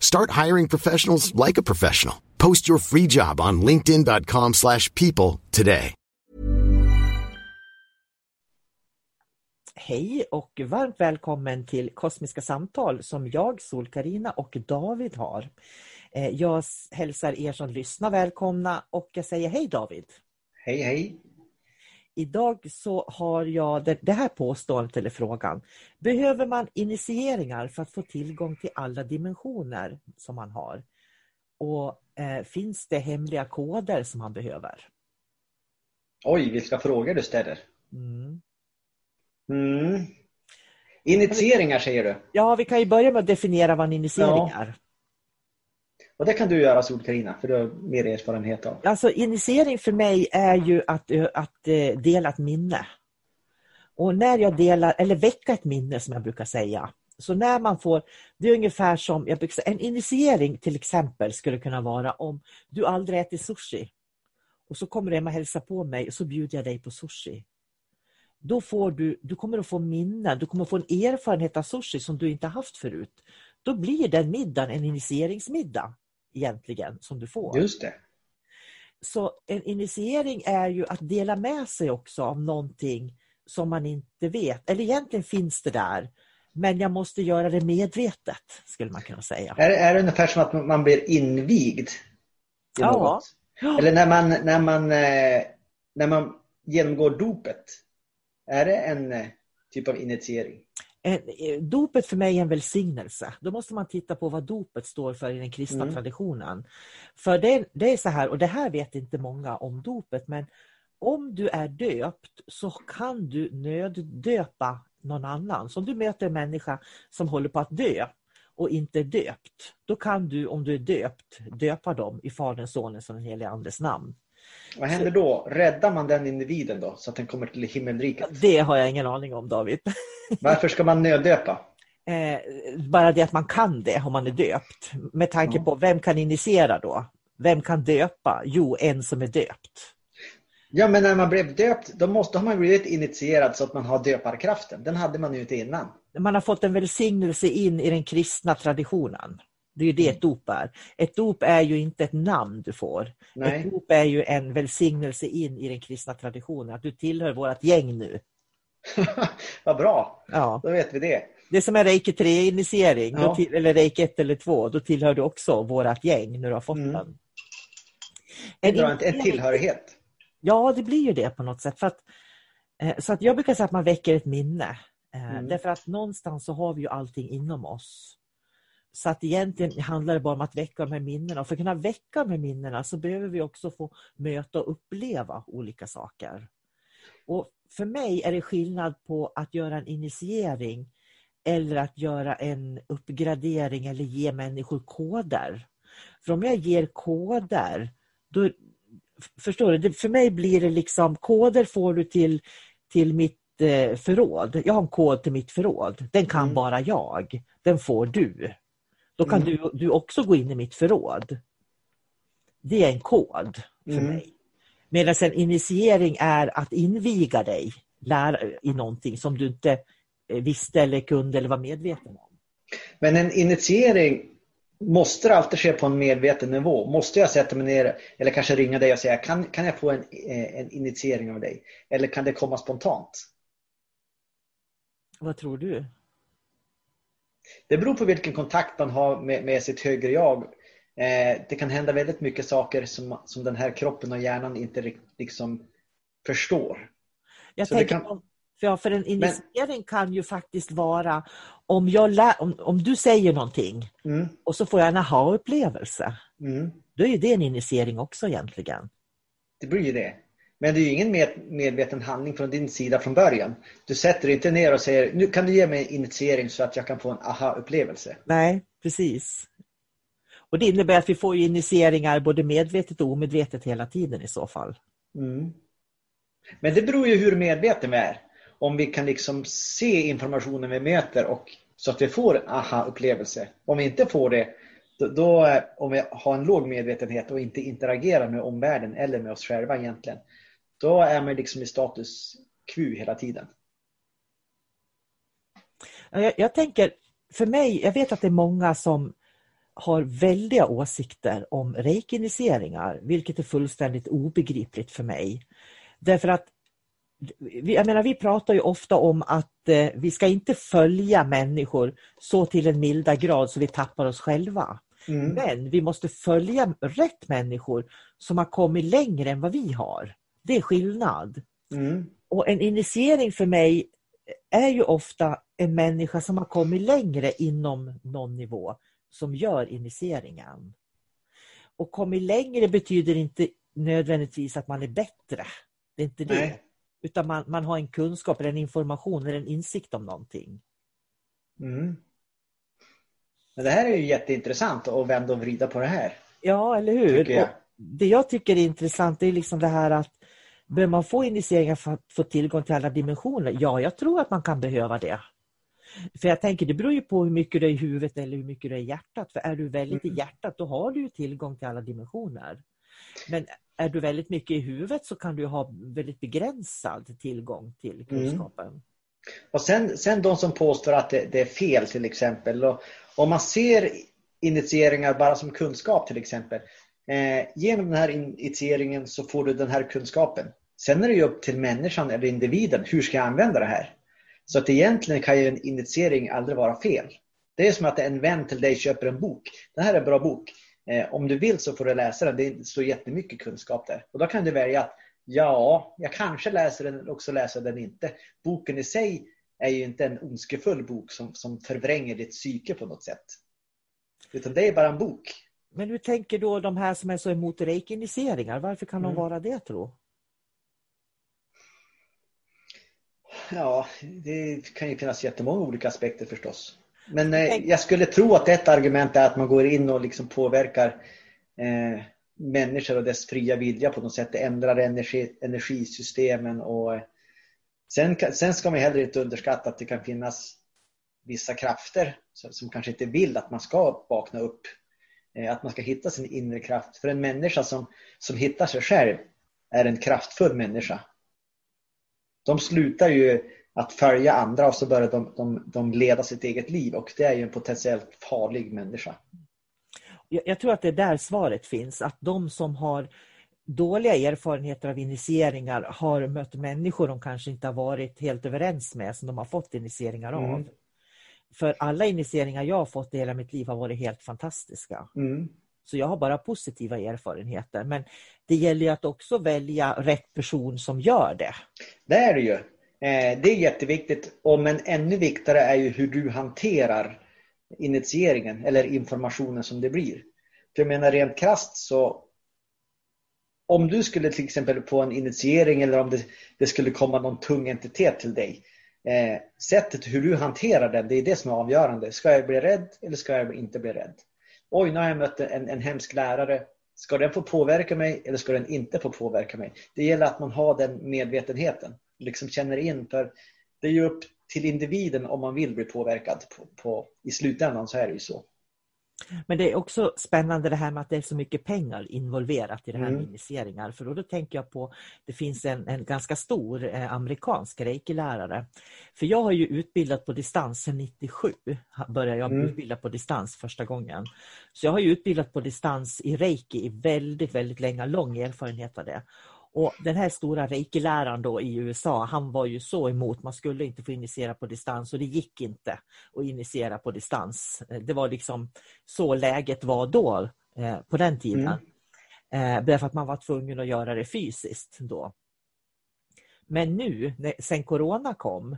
Start hiring professionals like a professional. Post your free job on linkedin.com/people slash people today. Hej och varmt välkommen till Kosmiska samtal som jag, sol karina och David har. Eh, Jag hälsar er som lyssnar välkomna och jag säger hej David. Hej hej! Idag så har jag det, det här påståendet eller frågan. Behöver man initieringar för att få tillgång till alla dimensioner som man har? Och eh, finns det hemliga koder som man behöver? Oj, vilka frågor du ställer. Mm. Mm. Initieringar säger du. Ja, vi kan ju börja med att definiera vad en initiering Ja. är. Och det kan du göra Sol-Carina, för du har mer erfarenhet av. Alltså initiering för mig är ju att, att eh, dela ett minne. Och när jag delar, eller väcka ett minne som jag brukar säga. Så när man får, det är ungefär som, jag brukar säga, en initiering till exempel skulle kunna vara om du aldrig ätit sushi. Och så kommer du hem och hälsar på mig och så bjuder jag dig på sushi. Då får du, du kommer att få minnen, du kommer att få en erfarenhet av sushi som du inte haft förut. Då blir den middagen en initieringsmiddag egentligen som du får. Just det. Så en initiering är ju att dela med sig också av någonting som man inte vet. Eller egentligen finns det där, men jag måste göra det medvetet, skulle man kunna säga. Är, är det ungefär som att man blir invigd? Ja. något? Eller när man, när, man, eh, när man genomgår dopet. Är det en eh, typ av initiering? Eh, dopet för mig är en välsignelse. Då måste man titta på vad dopet står för i den kristna Mm. traditionen. För det, det är så här, och det här vet inte många om dopet, men om du är döpt så kan du nöddöpa någon annan. Så om du möter en människa som håller på att dö och inte är döpt, då kan du om du är döpt döpa dem i Faderns, Sonens och den helige Andes namn. Vad händer då? Räddar man den individen då så att den kommer till himmelriket? Det har jag ingen aning om David. Varför ska man nöddöpa? Eh, bara det att man kan det om man är döpt. Med tanke på vem kan initiera då? Vem kan döpa? Jo, en som är döpt. Ja, men när man blev döpt, då måste, man blivit initierad så att man har döparkraften. Den hade man ju inte innan. Man har fått en välsignelse in i den kristna traditionen. Det är ju Mm. det ett dop är. Ett dop är ju inte ett namn du får. Nej. Ett dop är ju en välsignelse in i den kristna traditionen. Att du tillhör vårt gäng nu. Vad bra, Ja. då vet vi det. Det är som en reiki 3-initiering, Ja. eller reiki 1 eller 2. Då tillhör du också vårt gäng när du har fått Mm. den. En, en, en tillhörighet. Ja, det blir ju det på något sätt. För att, eh, så att jag brukar säga att man väcker ett minne. Eh, Mm. Därför att någonstans så har vi ju allting inom oss. Så att egentligen handlar det bara om att väcka de här minnena. Och för att kunna väcka de här minnena så behöver vi också få möta och uppleva olika saker. Och för mig är det skillnad på att göra en initiering eller att göra en uppgradering eller ge människor koder. För om jag ger koder, då, förstår du, för mig blir det liksom koder får du till, till mitt eh, förråd. Jag har en kod till mitt förråd. Den kan Mm. bara jag. Den får du. Då kan Mm. du, du också gå in i mitt förråd. Det är en kod för Mm. mig. Medan en initiering är att inviga dig lära, i någonting som du inte eh, visste eller kunde eller var medveten om. Men en initiering måste det alltid ske på en medveten nivå. Måste jag sätta mig ner eller kanske ringa dig och säga kan, kan jag få en, eh, en initiering av dig? Eller kan det komma spontant? Vad tror du? Det beror på vilken kontakt man har med, med sitt högre jag. Eh, det kan hända väldigt mycket saker som, som den här kroppen och hjärnan inte liksom förstår. Jag tänker, kan... för, för en initiering Men... kan ju faktiskt vara om, jag lär, om, om du säger någonting mm. och så får jag en aha-upplevelse. Mm. Då är det en initiering också egentligen. Det blir ju det. Men det är ju ingen medveten handling från din sida från början. Du sätter inte ner och säger nu kan du ge mig initiering så att jag kan få en aha-upplevelse. Nej, precis. Och Det innebär att vi får initieringar både medvetet och omedvetet hela tiden i så fall. Mm. Men det beror ju hur medveten vi är. Om vi kan liksom se informationen vi möter och så att vi får en aha-upplevelse. Om vi inte får det, då, då, om vi har en låg medvetenhet och inte interagerar med omvärlden eller med oss själva egentligen, då är man liksom i status quo hela tiden. Jag, jag tänker, för mig, jag vet att det är många som har väldiga åsikter om reikinitieringar, vilket är fullständigt obegripligt för mig. Därför att jag menar, vi pratar ju ofta om att eh, vi ska inte följa människor så till en milda grad så vi tappar oss själva. Mm. Men vi måste följa rätt människor som har kommit längre än vad vi har. Det är skillnad. Mm. Och en initiering för mig är ju ofta en människa som har kommit längre inom någon nivå som gör initieringen. Och kommit längre betyder inte nödvändigtvis att man är bättre. Det är inte det. Nej. Utan man, man har en kunskap, eller en information eller en insikt om någonting. Mm. Men det här är ju jätteintressant att vända och vrida på det här. Ja, eller hur? Jag. det jag tycker är intressant är liksom det här att Behöver man få initieringar för att få tillgång till alla dimensioner? Ja, jag tror att man kan behöva det. För jag tänker, det beror ju på hur mycket du är i huvudet eller hur mycket du är i hjärtat. För är du väldigt i mm. hjärtat, då har du tillgång till alla dimensioner. Men är du väldigt mycket i huvudet så kan du ha väldigt begränsad tillgång till mm. kunskapen. Mm. Och sen, sen de som påstår att det, det är fel till exempel. Och, om man ser initieringar bara som kunskap till exempel. Eh, genom den här initieringen så får du den här kunskapen. Sen är det ju upp till människan eller individen. Hur ska jag använda det här? Så att egentligen kan ju en initiering aldrig vara fel. Det är som att en vän till dig köper en bok. Det här är en bra bok. Eh, om du vill så får du läsa den. Det står jättemycket kunskap där. Och då kan du välja att ja, jag kanske läser den eller också läser den inte. Boken i sig är ju inte en ondskefull bok som, som förvränger ditt psyke på något sätt. Utan det är bara en bok. Men hur tänker då de här som är så emot reikiniseringar? Varför kan mm. de vara det tro? Ja, det kan ju finnas jättemånga olika aspekter förstås. Men eh, jag skulle tro att ett argument är att man går in och liksom påverkar eh, människor och dess fria vilja på något sätt. Det ändrar energi, energisystemen och eh, sen, sen ska man heller inte underskatta att det kan finnas vissa krafter som, som kanske inte vill att man ska vakna upp. Eh, att man ska hitta sin inre kraft. För en människa som, som hittar sig själv är en kraftfull människa de slutar ju att följa andra och så börjar de, de, de leda sitt eget liv och det är ju en potentiellt farlig människa. Jag, jag tror att det är där svaret finns, att de som har dåliga erfarenheter av initieringar har mött människor de kanske inte har varit helt överens med som de har fått initieringar av. Mm. För alla initieringar jag har fått i hela mitt liv har varit helt fantastiska. Mm. Så jag har bara positiva erfarenheter. Men det gäller att också välja rätt person som gör det. Det är det ju. Eh, det är jätteviktigt. Men ännu viktigare är ju hur du hanterar initieringen eller informationen som det blir. För jag menar rent krasst så om du skulle till exempel få en initiering eller om det, det skulle komma någon tung entitet till dig. Eh, sättet hur du hanterar den, det är det som är avgörande. Ska jag bli rädd eller ska jag inte bli rädd? oj, nu har jag mött en, en hemsk lärare. Ska den få påverka mig eller ska den inte få påverka mig? Det gäller att man har den medvetenheten. Liksom känner in. för Det är ju upp till individen om man vill bli påverkad. På, på, I slutändan så är det ju så. Men det är också spännande det här med att det är så mycket pengar involverat i det här mm. med initieringar. För då, då tänker jag på, det finns en, en ganska stor eh, amerikansk reiki-lärare. För jag har ju utbildat på distans sedan 97. Började jag mm. utbilda på distans första gången. Så jag har ju utbildat på distans i reiki i väldigt, väldigt länge, lång erfarenhet av det. Och Den här stora reiki-läraren då i USA, han var ju så emot, man skulle inte få initiera på distans och det gick inte att initiera på distans. Det var liksom så läget var då, eh, på den tiden. Mm. Eh, därför att man var tvungen att göra det fysiskt då. Men nu, när, sen Corona kom,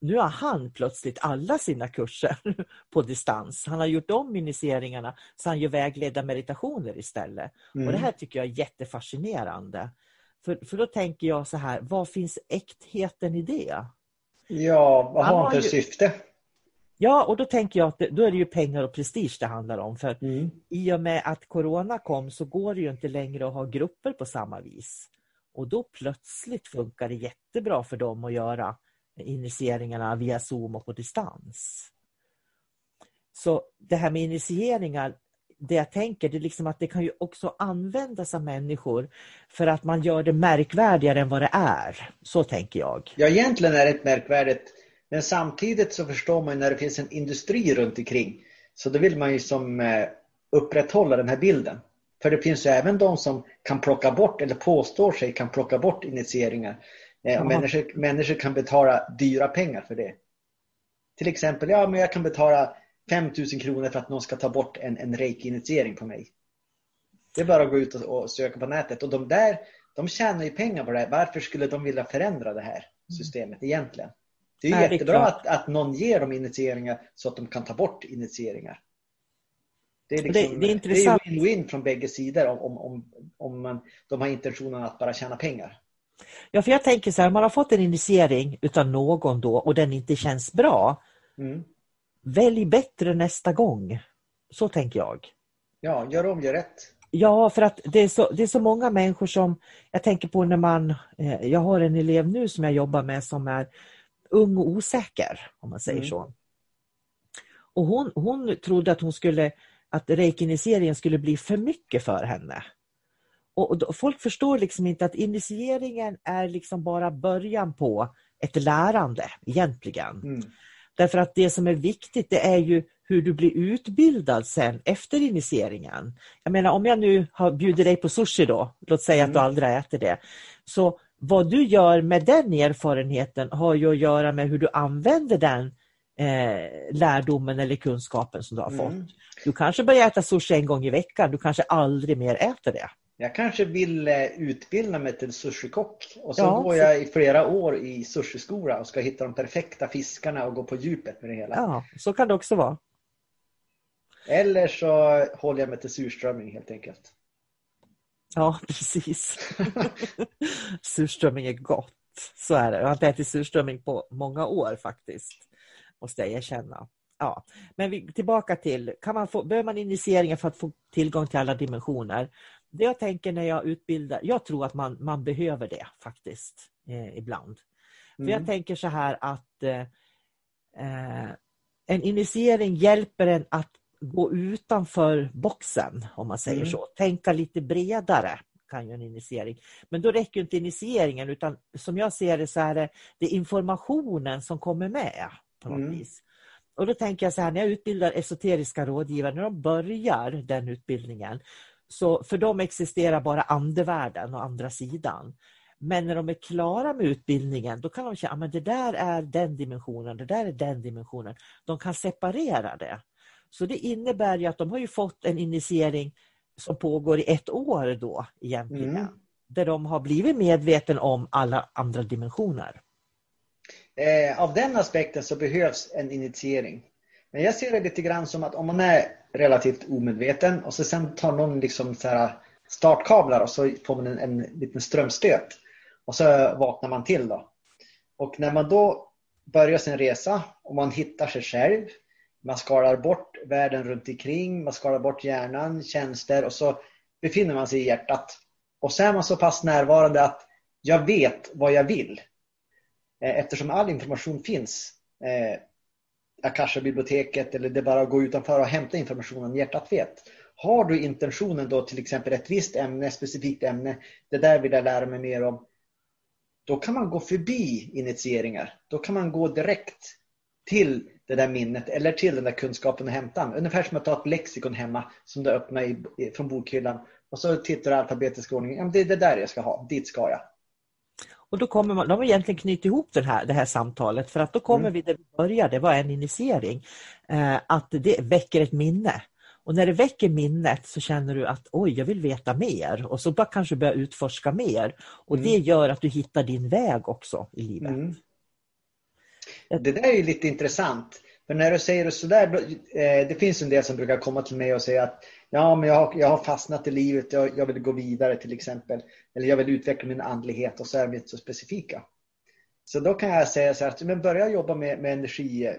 nu har han plötsligt alla sina kurser på distans. Han har gjort om initieringarna så han gör vägledda meditationer istället. Mm. Och Det här tycker jag är jättefascinerande. För, för då tänker jag så här, vad finns äktheten i det? Ja, vad har han för ju... syfte? Ja, och då tänker jag att det, då är det ju pengar och prestige det handlar om. För mm. I och med att Corona kom så går det ju inte längre att ha grupper på samma vis. Och då plötsligt funkar det jättebra för dem att göra initieringarna via Zoom och på distans. Så det här med initieringar, det jag tänker det är liksom att det kan ju också användas av människor för att man gör det märkvärdigare än vad det är. Så tänker jag. Ja, egentligen är det ett märkvärdigt men samtidigt så förstår man när det finns en industri runt omkring så då vill man ju som eh, upprätthålla den här bilden. För det finns ju även de som kan plocka bort eller påstår sig kan plocka bort initieringar. Eh, och människor, människor kan betala dyra pengar för det. Till exempel, ja men jag kan betala 5000 kronor för att någon ska ta bort en, en reiki-initiering på mig. Det är bara att gå ut och, och, söka på nätet. Och de där, de tjänar ju pengar på det här. Varför skulle de vilja förändra det här systemet egentligen? Det är Nej, jättebra det är att, att någon ger dem initieringar så att de kan ta bort initieringar. Det är, liksom, det, det är, intressant. det är win-win från bägge sidor om, om, om man, de har intentionen att bara tjäna pengar. Ja, för jag tänker så här, om man har fått en initiering utav någon då och den inte känns bra. Mm. Välj bättre nästa gång. Så tänker jag. Ja, gör om, gör rätt. Ja, för att det är, så, det är så många människor som, jag tänker på när man, eh, jag har en elev nu som jag jobbar med som är ung och osäker, om man säger mm. så. Och hon, hon trodde att hon skulle att reikiniseringen skulle bli för mycket för henne. Och, och folk förstår liksom inte att initieringen är liksom bara början på ett lärande egentligen. Mm. Därför att det som är viktigt det är ju hur du blir utbildad sen efter initieringen. Jag menar om jag nu har bjudit dig på sushi då, låt säga mm. att du mm. aldrig äter det. Så vad du gör med den erfarenheten har ju att göra med hur du använder den eh, lärdomen eller kunskapen som du har mm. fått. Du kanske börjar äta sushi en gång i veckan, du kanske aldrig mer äter det. Jag kanske vill eh, utbilda mig till sushikock och så ja, går jag i flera år i sushiskola och ska hitta de perfekta fiskarna och gå på djupet med det hela. Ja, så kan det också vara. Eller så håller jag mig till surströmming helt enkelt. Ja, precis. surströmming är gott. Så är det. Jag har inte ätit surströmming på många år faktiskt. Måste jag erkänna. Ja. Men vi, tillbaka till, kan man få, behöver man initieringar för att få tillgång till alla dimensioner? Det jag tänker när jag utbildar, jag tror att man, man behöver det faktiskt eh, ibland. Mm. För jag tänker så här att eh, eh, en initiering hjälper en att gå utanför boxen, om man säger mm. så. Tänka lite bredare kan ju en initiering. Men då räcker inte initieringen utan som jag ser det så är det, det är informationen som kommer med på något mm. vis. Och då tänker jag så här, när jag utbildar esoteriska rådgivare, när de börjar den utbildningen, så för dem existerar bara andevärlden och andra sidan. Men när de är klara med utbildningen, då kan de känna att det där är den dimensionen, det där är den dimensionen. De kan separera det. Så det innebär att de har ju fått en initiering som pågår i ett år då egentligen. Mm. Där de har blivit medveten om alla andra dimensioner. Eh, av den aspekten så behövs en initiering. Men jag ser det lite grann som att om man är relativt omedveten och så sen tar någon liksom så här startkablar och så får man en, en liten strömstöt. Och så vaknar man till då. Och när man då börjar sin resa och man hittar sig själv man skalar bort världen runt omkring, man skalar bort hjärnan, tjänster och så befinner man sig i hjärtat. Och så är man så pass närvarande att jag vet vad jag vill. Eh, eftersom all information finns. Eh, Akasha-biblioteket eller det är bara att gå utanför och hämta informationen hjärtat vet. Har du intentionen då till exempel ett visst ämne, ett specifikt ämne, det där vill jag lära mig mer om. Då kan man gå förbi initieringar. Då kan man gå direkt till det där minnet eller till den där kunskapen och hämta. Ungefär som att ta ett lexikon hemma som du öppnar i, från bokhyllan och så tittar du i alfabetisk ordning. Ja, det är det där jag ska ha, dit ska jag. Och då kommer man, de har egentligen knutit ihop den här, det här samtalet för att då kommer mm. vi där vi började, det var en initiering. Eh, att det väcker ett minne. Och när det väcker minnet så känner du att oj, jag vill veta mer och så bara kanske börja utforska mer. Och mm. det gör att du hittar din väg också i livet. Mm. Det där är ju lite intressant. För när du säger sådär, eh, det finns en del som brukar komma till mig och säga att ja, men jag har, jag har fastnat i livet, jag, jag vill gå vidare till exempel. Eller jag vill utveckla min andlighet och så är de inte så specifika. Så då kan jag säga så här, men börja jobba med, med energi,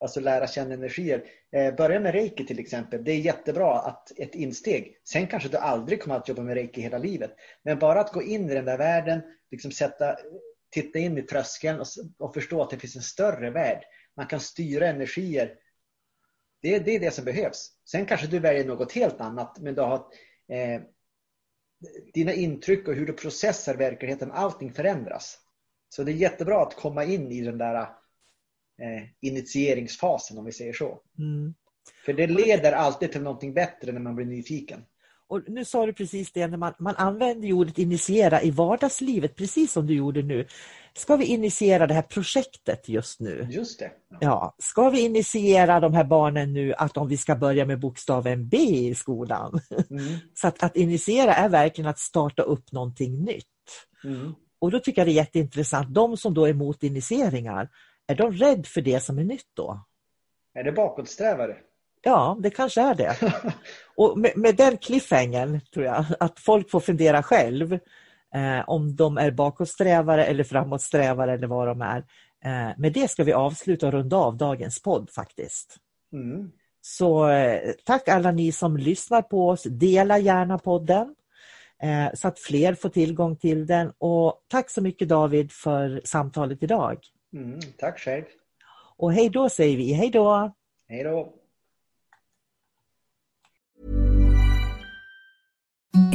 alltså lära känna energier. Eh, börja med reiki till exempel. Det är jättebra att ett insteg. Sen kanske du aldrig kommer att jobba med reiki hela livet. Men bara att gå in i den där världen, liksom sätta, titta in i tröskeln och, och förstå att det finns en större värld. Man kan styra energier. Det, det är det som behövs. Sen kanske du väljer något helt annat, men du har eh, dina intryck och hur du processar verkligheten, allting förändras. Så det är jättebra att komma in i den där eh, initieringsfasen om vi säger så. Mm. För det leder alltid till någonting bättre när man blir nyfiken. Och nu sa du precis det, när man, man använder ordet initiera i vardagslivet, precis som du gjorde nu. Ska vi initiera det här projektet just nu? Just det. Ja. ja. Ska vi initiera de här barnen nu att om vi ska börja med bokstaven B i skolan? Mm. Så att, att initiera är verkligen att starta upp någonting nytt. Mm. Och då tycker jag det är jätteintressant, de som då är emot initieringar, är de rädda för det som är nytt då? Är det bakåtsträvare? Ja, det kanske är det. Och med, med den cliffhangern tror jag att folk får fundera själv eh, om de är bakåtsträvare eller framåtsträvare eller vad de är. Eh, med det ska vi avsluta och runda av dagens podd faktiskt. Mm. Så eh, tack alla ni som lyssnar på oss. Dela gärna podden eh, så att fler får tillgång till den. Och tack så mycket David för samtalet idag. Mm, tack själv. Och hej då säger vi. Hej då! Hej då!